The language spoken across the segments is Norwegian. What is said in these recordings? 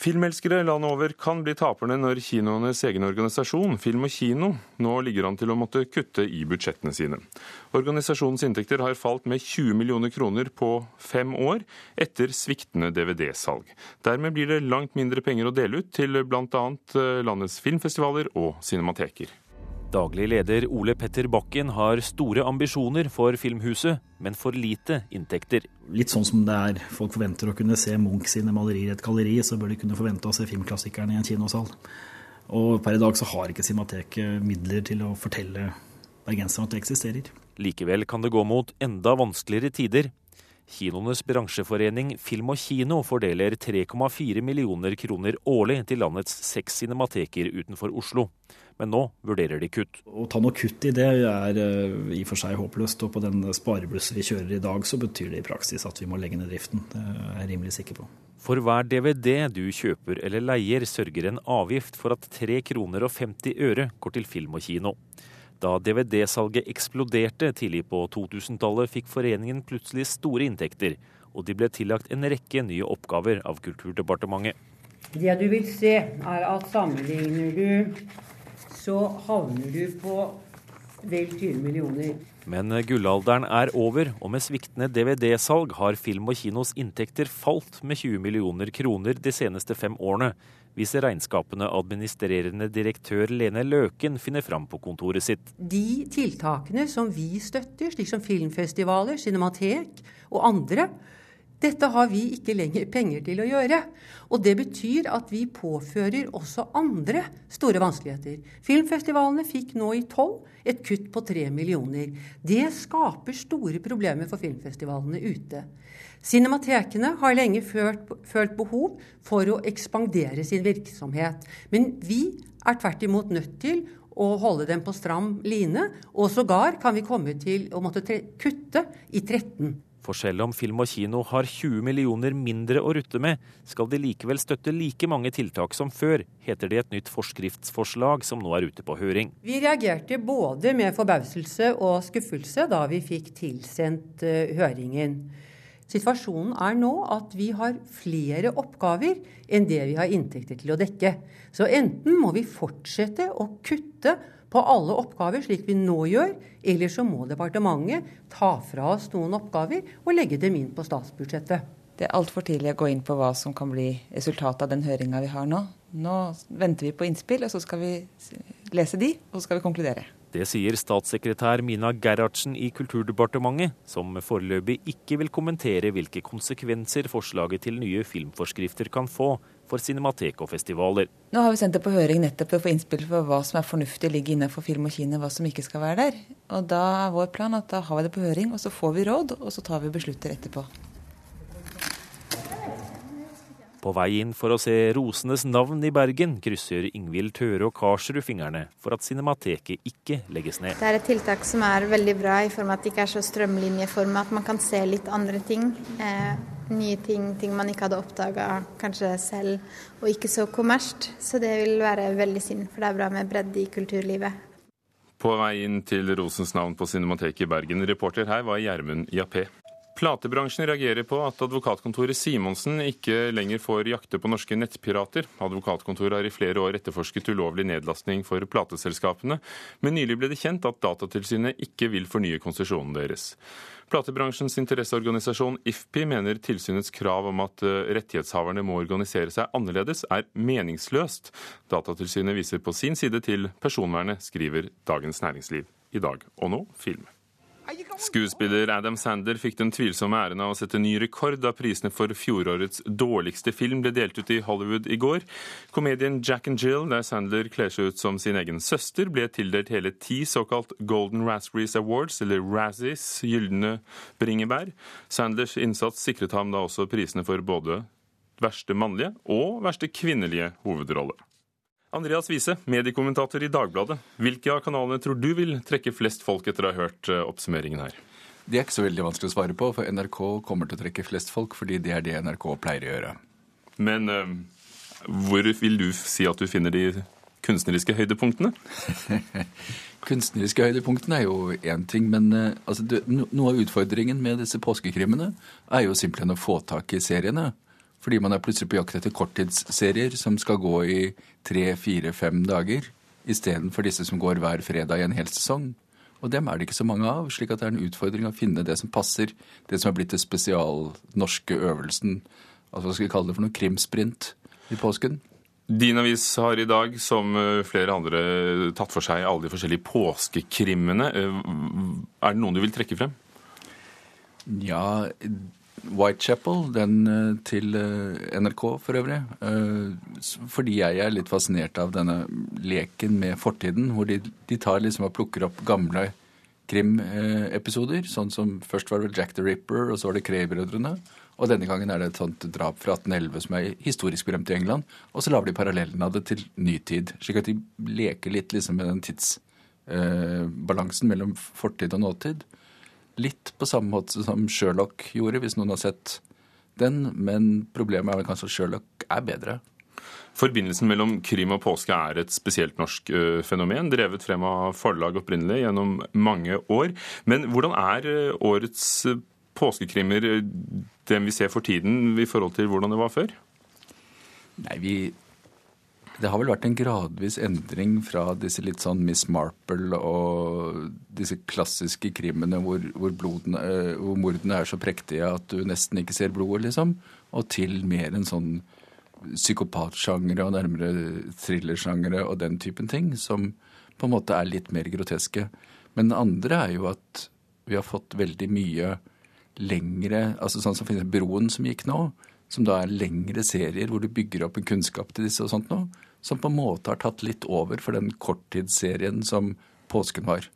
Filmelskere landet over kan bli taperne når kinoenes egen organisasjon, Film og Kino, nå ligger an til å måtte kutte i budsjettene sine. Organisasjonens inntekter har falt med 20 millioner kroner på fem år etter sviktende DVD-salg. Dermed blir det langt mindre penger å dele ut til bl.a. landets filmfestivaler og cinemateker. Daglig leder Ole Petter Bakken har store ambisjoner for Filmhuset, men for lite inntekter. Litt sånn som det er folk forventer å kunne se Munch sine malerier i et galleri, så bør de kunne forvente å se filmklassikerne i en kinosal. Og per i dag så har ikke Cinemateket midler til å fortelle bergenserne at det eksisterer. Likevel kan det gå mot enda vanskeligere tider. Kinoenes bransjeforening Film og Kino fordeler 3,4 millioner kroner årlig til landets seks cinemateker utenfor Oslo men nå vurderer de kutt. Å ta noe kutt i det er eh, i og for seg håpløst. Og på den spareblusset vi kjører i dag, så betyr det i praksis at vi må legge ned driften. Det er jeg rimelig sikker på. For hver DVD du kjøper eller leier, sørger en avgift for at 3 kroner og 50 øre går til film og kino. Da DVD-salget eksploderte tidlig på 2000-tallet, fikk foreningen plutselig store inntekter, og de ble tillagt en rekke nye oppgaver av Kulturdepartementet. Det du vil se, er at sammenligner du så havner du på vel 20 millioner. Men gullalderen er over, og med sviktende DVD-salg har Film og Kinos inntekter falt med 20 millioner kroner de seneste fem årene, viser regnskapene administrerende direktør Lene Løken finner fram på kontoret sitt. De tiltakene som vi støtter, slik som filmfestivaler, cinematek og andre, dette har vi ikke lenger penger til å gjøre. Og det betyr at vi påfører også andre store vanskeligheter. Filmfestivalene fikk nå i 12 et kutt på 3 millioner. Det skaper store problemer for filmfestivalene ute. Cinematekene har lenge følt, følt behov for å ekspandere sin virksomhet. Men vi er tvert imot nødt til å holde dem på stram line, og sågar kan vi komme til å måtte kutte i 13 for selv om film og kino har 20 millioner mindre å rutte med, skal de likevel støtte like mange tiltak som før, heter det i et nytt forskriftsforslag som nå er ute på høring. Vi reagerte både med forbauselse og skuffelse da vi fikk tilsendt uh, høringen. Situasjonen er nå at vi har flere oppgaver enn det vi har inntekter til å dekke. Så enten må vi fortsette å kutte på alle oppgaver, slik vi nå gjør. Eller så må departementet ta fra oss noen oppgaver og legge dem inn på statsbudsjettet. Det er altfor tidlig å gå inn på hva som kan bli resultatet av den høringa vi har nå. Nå venter vi på innspill, og så skal vi lese de, og så skal vi konkludere. Det sier statssekretær Mina Gerhardsen i Kulturdepartementet, som foreløpig ikke vil kommentere hvilke konsekvenser forslaget til nye filmforskrifter kan få for cinematek og festivaler. Nå har vi sendt det på høring nettopp for å få innspill for hva som er fornuftig å ligge innenfor film og kino, hva som ikke skal være der. Og da er vår plan at da har vi det på høring, og så får vi råd, og så tar vi beslutter etterpå. På vei inn for å se rosenes navn i Bergen, krysser Ingvild Tøre og Karsrud fingrene for at Cinemateket ikke legges ned. Det er et tiltak som er veldig bra i form av at det ikke er så strømlinjeformet, at man kan se litt andre ting. Eh, nye ting, ting man ikke hadde oppdaga kanskje selv, og ikke så kommersielt. Så det vil være veldig synd, for det er bra med bredde i kulturlivet. På vei inn til Rosens navn på Cinemateket i Bergen. Reporter her var Gjermund Jappé. Platebransjen reagerer på at advokatkontoret Simonsen ikke lenger får jakte på norske nettpirater. Advokatkontoret har i flere år etterforsket ulovlig nedlastning for plateselskapene, men nylig ble det kjent at Datatilsynet ikke vil fornye konsesjonen deres. Platebransjens interesseorganisasjon IFPI mener tilsynets krav om at eh, rettighetshaverne må organisere seg annerledes, er meningsløst. Datatilsynet viser på sin side til personvernet, skriver Dagens Næringsliv i dag. Og nå film. Skuespiller Adam Sander fikk den tvilsomme æren av å sette ny rekord da prisene for fjorårets dårligste film ble delt ut i Hollywood i går. Komedien Jack and Jill, der Sandler kler seg ut som sin egen søster, ble tildelt hele ti såkalt Golden Raspberries Awards, eller Razzies, gylne bringebær. Sanders innsats sikret ham da også prisene for både verste mannlige og verste kvinnelige hovedrolle. Andreas Wiese, mediekommentator i Dagbladet. Hvilke av kanalene tror du vil trekke flest folk etter å ha hørt eh, oppsummeringen her? Det er ikke så veldig vanskelig å svare på, for NRK kommer til å trekke flest folk fordi det er det NRK pleier å gjøre. Men uh, hvor vil du si at du finner de kunstneriske høydepunktene? kunstneriske høydepunktene er jo én ting, men uh, altså, det, no, noe av utfordringen med disse påskekrimene er jo simpelthen å få tak i seriene. Fordi man er plutselig på jakt etter korttidsserier som skal gå i tre, fire, fem dager. Istedenfor disse som går hver fredag i en hel sesong. Og dem er det ikke så mange av, slik at det er en utfordring å finne det som passer. Det som er blitt det spesialnorske øvelsen, altså hva skal vi kalle det for noe, krimsprint i påsken. Din avis har i dag, som eh, flere andre, tatt for seg alle de forskjellige påskekrimmene. Eh, er det noen du vil trekke frem? Ja, Whitechapel, den eh, til NRK for øvrig. Fordi jeg er litt fascinert av denne leken med fortiden, hvor de, de tar liksom og plukker opp gamle krimepisoder. Sånn som først var det Jack the Ripper, og så var det Kree-brødrene. Og denne gangen er det et sånt drap fra 1811 som er historisk berømt i England. Og så lager de parallellen av det til nytid, slik at de leker litt liksom med den tidsbalansen eh, mellom fortid og nåtid. Litt på samme måte som Sherlock gjorde, hvis noen har sett den. Men problemet er vel kanskje at Sherlock er bedre. Forbindelsen mellom krim og påske er et spesielt norsk fenomen, drevet frem av forlag opprinnelig gjennom mange år. Men hvordan er årets påskekrimmer den vi ser for tiden i forhold til hvordan det var før? Nei, vi det har vel vært en gradvis endring fra disse litt sånn Miss Marple og disse klassiske krimene hvor, hvor, blodene, hvor, mordene er så prektige at du nesten ikke ser blodet, liksom, og til mer en sånn psykopatsjangre og nærmere thrillersjangre og den typen ting, som på en måte er litt mer groteske. Men det andre er jo at vi har fått veldig mye lengre altså Sånn som. Broen som gikk nå, som da er lengre serier hvor du bygger opp en kunnskap til disse og sånt nå, som på en måte har tatt litt over for den korttidsserien som påsken var.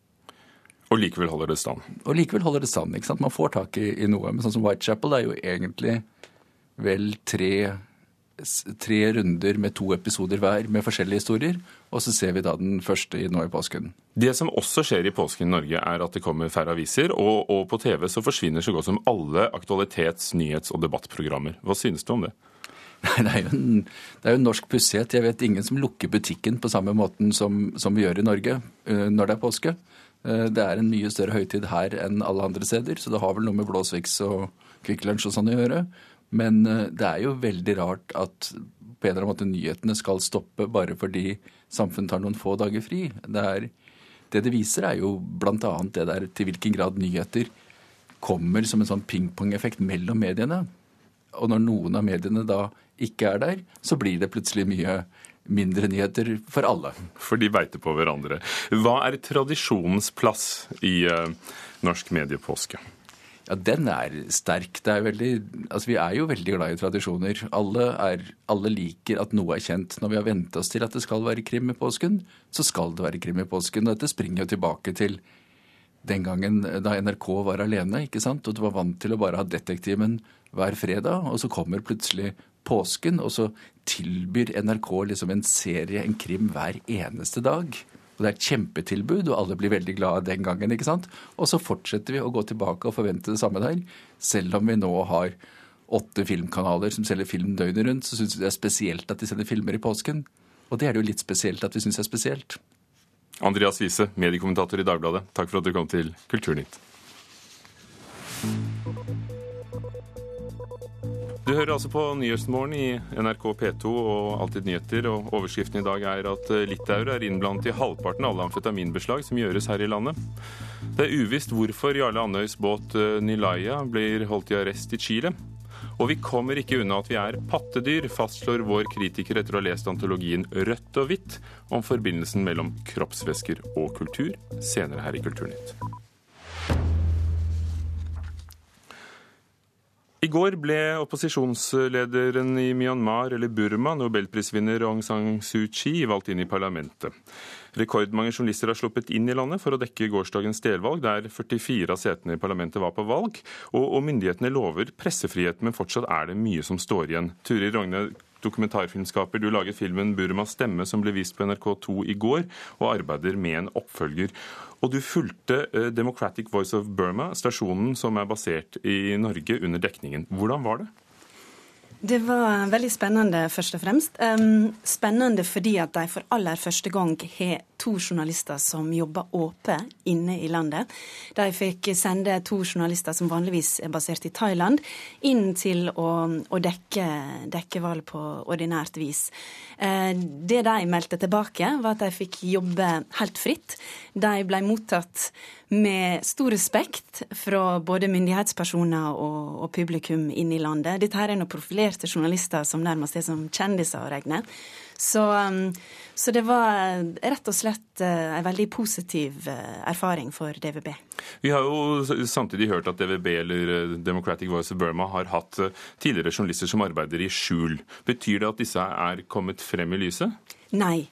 Og likevel holder det stand? Og likevel holder det stand. ikke sant? Man får tak i, i noe. Men sånn som Whitechapel er jo egentlig vel tre tre runder med to episoder hver med forskjellige historier. Og så ser vi da den første nå i påsken. Det som også skjer i påsken i Norge, er at det kommer færre aviser. Og, og på TV så forsvinner så godt som alle aktualitets-, nyhets- og debattprogrammer. Hva synes du om det? Det er jo en, det er jo en norsk pussighet. Jeg vet ingen som lukker butikken på samme måten som, som, vi gjør i Norge uh, når det er påske. Uh, det er en mye større høytid her enn alle andre steder, så det har vel noe med Blåsviks og Kvikk Lunsj og sånn å gjøre. Men eh, det er jo veldig rart at på en eller annen måte nyhetene skal stoppe bare fordi samfunnet tar noen få dager fri. Det, er, det det viser, er jo bl.a. det der til hvilken grad nyheter kommer som en sånn pingpongeffekt mellom mediene. Og når noen av mediene da ikke er der, så blir det plutselig mye mindre nyheter for alle. For de beiter på hverandre. Hva er tradisjonens plass i uh, norsk mediepåske? Ja, den er sterk. Er veldig, altså vi er jo veldig glad i tradisjoner. Alle, er, alle, liker at noe er kjent. Når vi har vent oss til at det skal være krim i påsken, så skal det være krim i påsken. Og dette springer jo tilbake til den gangen da NRK var alene, ikke sant? og du var vant til å bare ha Detektimen hver fredag, og så kommer plutselig påsken, og så tilbyr NRK liksom en serie, en krim, hver eneste dag. Og Det er et kjempetilbud, og alle blir veldig glade den gangen. ikke sant? Og så fortsetter vi å gå tilbake og forvente det samme der. Selv om vi nå har åtte filmkanaler som selger film døgnet rundt, så syns vi det er spesielt at de sender filmer i påsken. Og det er det jo litt spesielt at vi syns er spesielt. Andreas Wiese, mediekommentator i Dagbladet, takk for at du kom til Kulturnytt. Du hører altså på Nyhetsmorgen i NRK P2 og Alltid nyheter, og overskriften i dag er at eh, litauere er innblandet i halvparten av alle amfetaminbeslag som gjøres her i landet. Det er uvisst hvorfor Jarle Andøys båt eh, Nilaya blir holdt i arrest i Chile. Og vi kommer ikke unna at vi er pattedyr, fastslår vår kritiker etter å ha lest antologien Rødt og hvitt om forbindelsen mellom kroppsvæsker og kultur, senere her i Kulturnytt. I går ble opposisjonslederen i Myanmar, eller Burma, nobelprisvinner Aung San Suu Kyi, valgt inn i parlamentet. Rekordmange journalister har sluppet inn i landet for å dekke gårsdagens delvalg, der 44 av setene i parlamentet var på valg. Og, og myndighetene lover pressefrihet, men fortsatt er det mye som står igjen. Turi Rogne, dokumentarfilmskaper, du laget filmen 'Burmas stemme', som ble vist på NRK2 i går, og arbeider med en oppfølger. Og du fulgte eh, Democratic Voice of Burma, stasjonen som er basert i Norge, under dekningen. Hvordan var det? Det var veldig spennende, først og fremst. Spennende fordi at de for aller første gang har to journalister som jobber åpent inne i landet. De fikk sende to journalister som vanligvis er basert i Thailand, inn til å, å dekke, dekke valg på ordinært vis. Eh, det de meldte tilbake, var at de fikk jobbe helt fritt. De ble mottatt med stor respekt fra både myndighetspersoner og, og publikum inne i landet. Dette her er noen profilerte journalister som nærmest er som kjendiser å regne. Så, um, så, det var rett og slett uh, en veldig positiv uh, erfaring for DVB. Vi har jo samtidig hørt at DVB eller Democratic Voice of Burma har hatt tidligere journalister som arbeider i skjul. Betyr det at disse er kommet frem i lyset? Nei,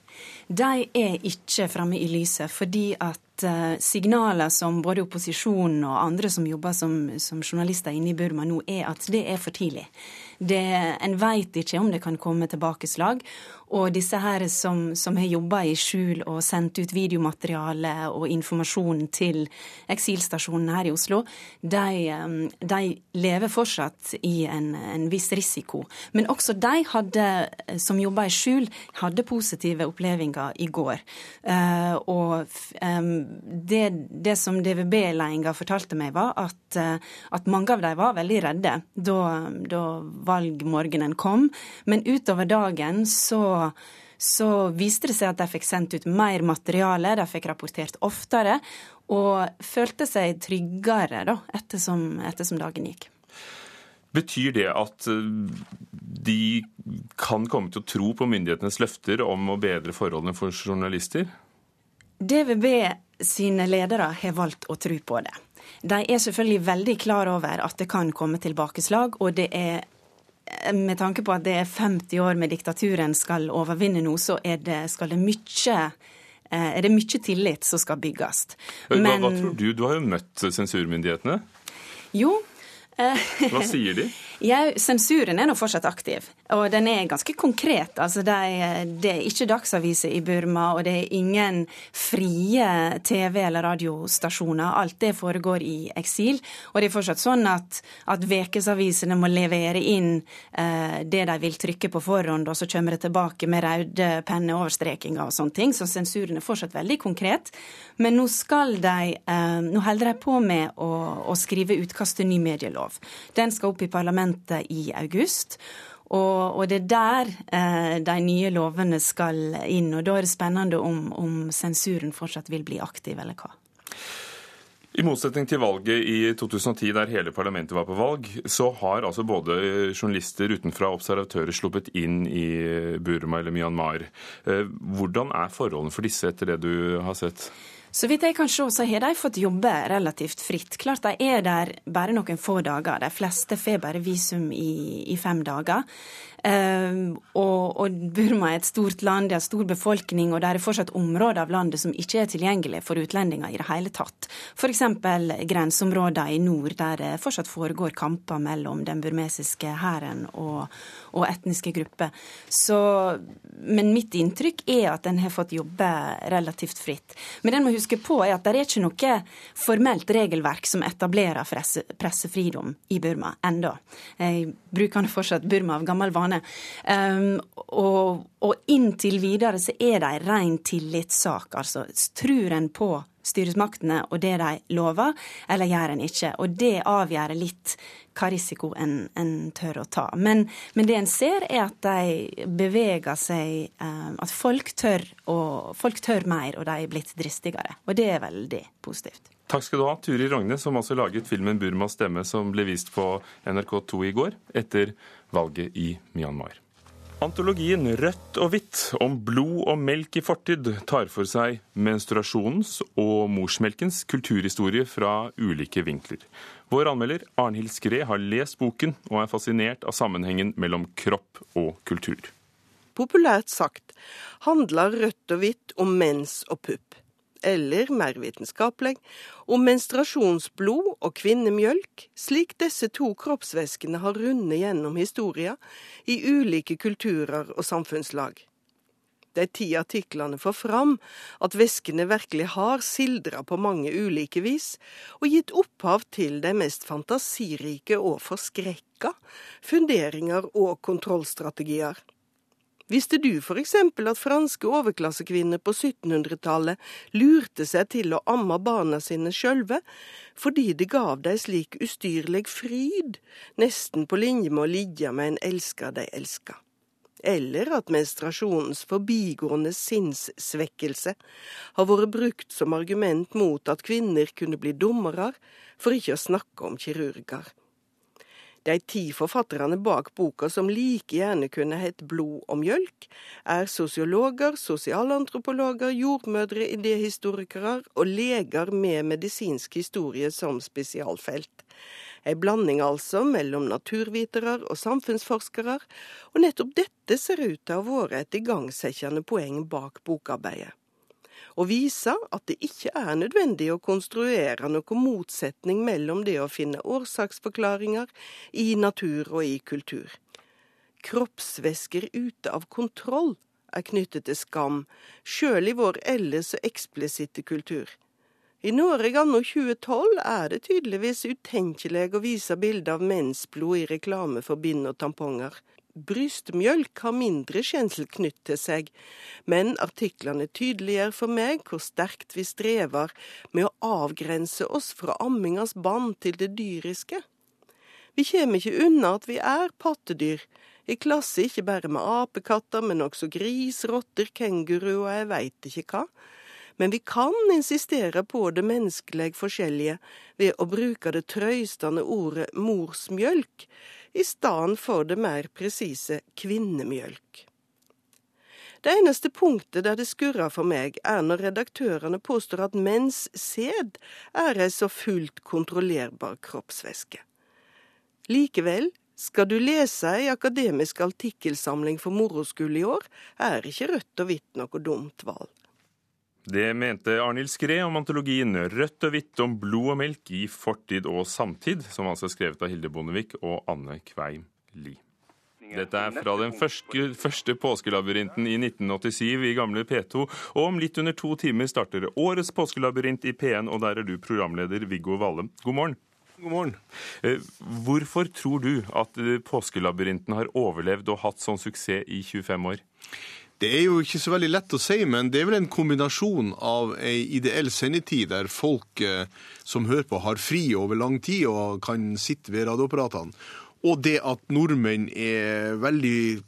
de er ikke fremme i lyset. Fordi at signaler som både opposisjonen og andre som jobber som, som journalister inne i Burma nå, er at det er for tidlig. Det, en veit ikke om det kan komme tilbakeslag. Og disse her som, som har jobba i skjul og sendt ut videomateriale og informasjon til eksilstasjonen her i Oslo, de, um, de lever fortsatt i en, en, viss risiko. Men også de hadde, som jobba i skjul, hadde positive opplevelser i går. Uh, og um, det, det som DVB-ledelsen fortalte meg, var at, uh, at, mange av dem var veldig redde da, da valgmorgenen kom. Men utover dagen så så viste det seg at de fikk sendt ut mer materiale, de fikk rapportert oftere, og følte seg tryggere da, ettersom, ettersom dagen gikk. Betyr det at eh, de kan komme til å tro på myndighetenes løfter om å bedre forholdene for journalister? DVB sine ledere har valgt å tro på det. De er selvfølgelig veldig klar over at det kan komme tilbakeslag, og det er med tanke på at det er 50 år med diktaturen skal overvinne nå, så er det, skal det mye eh, er det mye tillit som skal bygges. Men, hva, hva tror du? Du har jo møtt sensurmyndighetene. Jo, hva sier de? Ja, sensuren er nå fortsatt aktiv, og den er ganske konkret. Altså, det, er, det er ikke dagsaviser i Burma, og det er ingen frie TV- eller radiostasjoner. Alt det foregår i eksil. Og det er fortsatt sånn at, at vekesavisene må levere inn eh, det de vil trykke på forhånd, og så kommer det tilbake med røde penneoverstrekinger og sånne ting. Så sensuren er fortsatt veldig konkret. Men nå skal de eh, Nå holder de på med å, å skrive utkast til ny medielov. Den skal opp i parlamentet i august. Og, og, det er der eh, de nye lovene skal inn. Og da er det spennende om, om sensuren fortsatt vil bli aktiv, eller hva. I motsetning til valget i 2010, der hele parlamentet var på valg, så har altså både journalister utenfra og observatører sluppet inn i Burma eller Myanmar. Eh, hvordan er forholdene for disse etter det du har sett? Så vidt jeg kan se, så har de fått jobbe relativt fritt. Klart de er der bare noen få dager. De fleste får bare visum i, i fem dager. Uh, og, og, Burma er et stort land, det har stor befolkning, og det er fortsatt områder av landet som ikke er tilgjengelig for utlendinger i det hele tatt. F.eks. grenseområder i nord, der det fortsatt foregår kamper mellom den burmesiske hæren og, og, etniske grupper. Men mitt inntrykk er at en har fått jobbe relativt fritt. Men det en må huske på, er at det er ikke noe formelt regelverk som etablerer presse, pressefridom i Burma enda. Jeg bruker fortsatt Burma av gammel vane Um, og, og, inntil videre så er det ei rein tillitssak. Altså tror en på styresmaktene og det de lover, eller gjør en ikke? Og det avgjør litt hva risiko en, en tør å ta. Men, men, det en ser, er at de beveger seg um, At folk tør, og, folk tør mer, og de er blitt dristigere. Og det er veldig positivt. Takk skal du ha, Turi Rogne, som også laget filmen 'Burmas stemme', som ble vist på NRK2 i går, etter valget i Myanmar. Antologien Rødt og hvitt om blod og melk i fortid tar for seg menstruasjonens og morsmelkens kulturhistorie fra ulike vinkler. Vår anmelder Arnhild Skre har lest boken og er fascinert av sammenhengen mellom kropp og kultur. Populært sagt handler Rødt og hvitt om mens og pupp eller mer vitenskapelig, om menstruasjonsblod og kvinnemjølk, slik disse to kroppsvæskene har rundet gjennom historia i ulike kulturer og samfunnslag. De ti artiklene får fram at væskene virkelig har sildra på mange ulike vis, og gitt opphav til de mest fantasirike og forskrekka funderinger og kontrollstrategier. Visste du for eksempel at franske overklassekvinner på 1700-tallet lurte seg til å amme barna sine sjølve, fordi det gav dei slik ustyrlig fryd, nesten på linje med å ligge med en elsker de elska? Eller at menstruasjonens forbigående sinnssvekkelse har vært brukt som argument mot at kvinner kunne bli dommere, for ikke å snakke om kirurger. De ti forfatterne bak boka, som like gjerne kunne hett Blod og mjølk, er sosiologer, sosialantropologer, jordmødre, idéhistorikere og leger med medisinsk historie som spesialfelt. Ei blanding altså mellom naturvitere og samfunnsforskere, og nettopp dette ser ut til å ha vært et igangsettende poeng bak bokarbeidet og vise at det ikke er nødvendig å konstruere noen motsetning mellom det å finne årsaksforklaringer i natur og i kultur. Kroppsvæsker ute av kontroll er knyttet til skam, sjøl i vår ellers så eksplisitte kultur. I Norge anno 2012 er det tydeligvis utenkelig å vise bilder av mensblod i reklame for bind og tamponger brystmjølk har mindre kjensel knytt til seg, men artiklene tydeliggjør for meg hvor sterkt vi strever med å avgrense oss fra ammingas bånd til det dyriske. Vi kommer ikke unna at vi er pattedyr, i klasse ikke bare med apekatter, men også gris, rotter, kenguru og jeg veit ikke hva. Men vi kan insistere på det menneskeleg forskjellige ved å bruke det trøystende ordet morsmjølk, i stedet for det mer presise kvinnemjølk. Det eneste punktet der det skurrer for meg, er når redaktørene påstår at menns sæd er ei så fullt kontrollerbar kroppsvæske. Likevel, skal du lese ei akademisk artikkelsamling for moro skyld i år, er ikke rødt og hvitt noe dumt valg. Det mente Arnhild Skre om antologien 'Rødt og hvitt om blod og melk i fortid og samtid', som altså er skrevet av Hilde Bondevik og Anne Kveim Lie. Dette er fra den første, første påskelabyrinten i 1987 i gamle P2. Og om litt under to timer starter årets påskelabyrint i P1, og der er du programleder Viggo Valle. God morgen. God morgen. Eh, hvorfor tror du at påskelabyrinten har overlevd og hatt sånn suksess i 25 år? Det er jo ikke så veldig lett å si, men det er vel en kombinasjon av ei ideell sendetid der folk eh, som hører på, har fri over lang tid og kan sitte ved radioapparatene, og det at nordmenn er veldig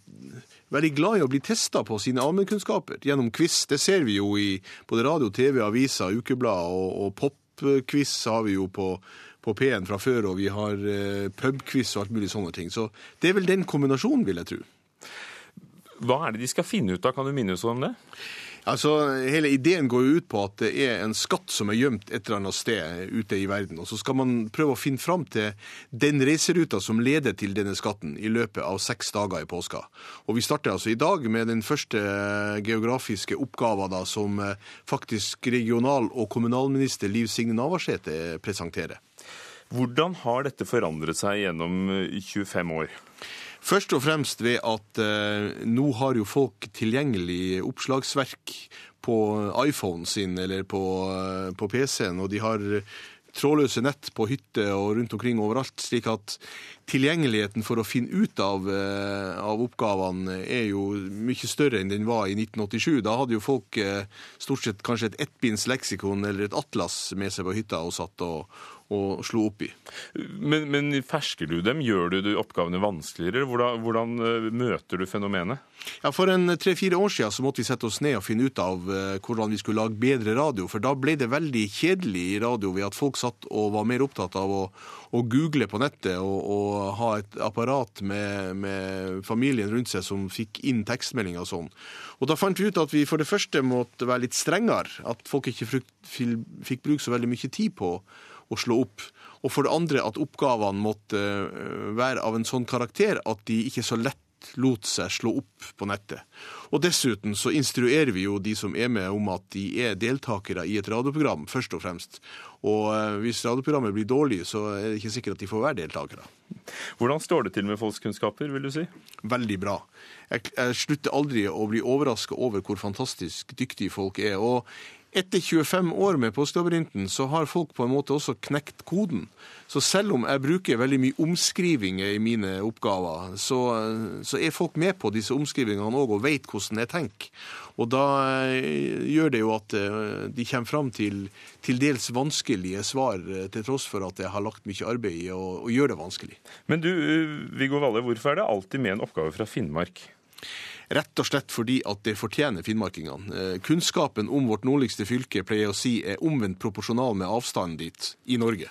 veldig glad i å bli testa på sine allmennkunnskaper gjennom quiz. Det ser vi jo i både radio, TV, aviser, ukeblad og, og popquiz har vi jo på, på P1 fra før, og vi har eh, pubquiz og alt mulig sånne ting. Så det er vel den kombinasjonen, vil jeg tro. Hva er det de skal finne ut av, kan du minne oss om det? Altså, Hele ideen går jo ut på at det er en skatt som er gjemt et eller annet sted ute i verden. Og så skal man prøve å finne fram til den reiseruta som leder til denne skatten i løpet av seks dager i påska. Og vi starter altså i dag med den første geografiske oppgaven da, som eh, faktisk regional- og kommunalminister Liv Signe Navarsete presenterer. Hvordan har dette forandret seg gjennom 25 år? Først og fremst ved at eh, nå har jo folk tilgjengelig oppslagsverk på iPhonen sin eller på, eh, på PC-en, og de har trådløse nett på hytte og rundt omkring overalt, slik at tilgjengeligheten for å finne ut av, eh, av oppgavene er jo mye større enn den var i 1987. Da hadde jo folk eh, stort sett kanskje et ettbinds leksikon eller et atlas med seg på hytta og satt og, og slo opp i. Men, men, fersker du dem? Gjør du oppgavene vanskeligere? Hvordan, hvordan uh, møter du fenomenet? Ja, For en tre-fire år siden så måtte vi sette oss ned og finne ut av uh, hvordan vi skulle lage bedre radio. For da ble det veldig kjedelig i radio ved at folk satt og var mer opptatt av å, å google på nettet og, og, ha et apparat med, med, familien rundt seg som fikk inn tekstmeldinger og sånn. Og da fant vi ut at vi for det første måtte være litt strengere. At folk ikke fikk bruke så veldig mye tid på å slå opp. Og for det andre at oppgavene måtte eh, være av en sånn karakter at de ikke så lett lot seg slå opp på nettet. Og dessuten så instruerer vi jo de som er med om at de er deltakere i et radioprogram, først og fremst. Og eh, hvis radioprogrammet blir dårlig, så er det ikke sikkert at de får være deltakere. Hvordan står det til med folks kunnskaper, vil du si? Veldig bra. Jeg, jeg slutter aldri å bli overraska over hvor fantastisk dyktige folk er. Og etter 25 år med Postlabyrinten så har folk på en måte også knekt koden. Så selv om jeg bruker veldig mye omskrivinger i mine oppgaver, så, så er folk med på disse omskrivingene òg og vet hvordan jeg tenker. Og da eh, gjør det jo at eh, de kommer fram til til dels vanskelige svar, eh, til tross for at jeg har lagt mye arbeid i å, å gjøre det vanskelig. Men du, Viggo Valle, hvorfor er det alltid med en oppgave fra Finnmark? Rett og slett fordi at det fortjener finnmarkingene. Kunnskapen om vårt nordligste fylke pleier å si er omvendt proporsjonal med avstanden dit i Norge.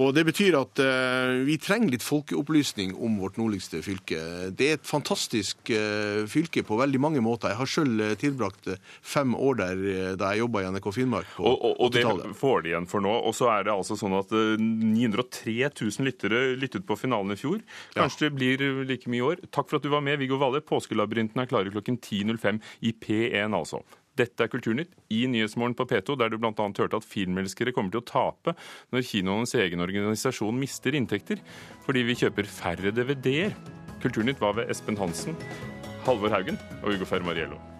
Og Det betyr at uh, vi trenger litt folkeopplysning om vårt nordligste fylke. Det er et fantastisk uh, fylke på veldig mange måter. Jeg har selv uh, tilbrakt fem år der da jeg jobba i NRK Finnmark på 80-tallet. Og, og, og det får de igjen for nå. Og så er det altså sånn at 903 000 lyttere lyttet på finalen i fjor. Kanskje ja. det blir like mye i år. Takk for at du var med, Viggo Valle. Påskelabyrinten er klare klokken 10.05 i P1, altså. Dette er Kulturnytt i Nyhetsmorgen på P2, der du bl.a. hørte at filmelskere kommer til å tape når kinoenes egen organisasjon mister inntekter, fordi vi kjøper færre DVD-er. Kulturnytt var ved Espen Hansen, Halvor Haugen og Ugo Fermariello.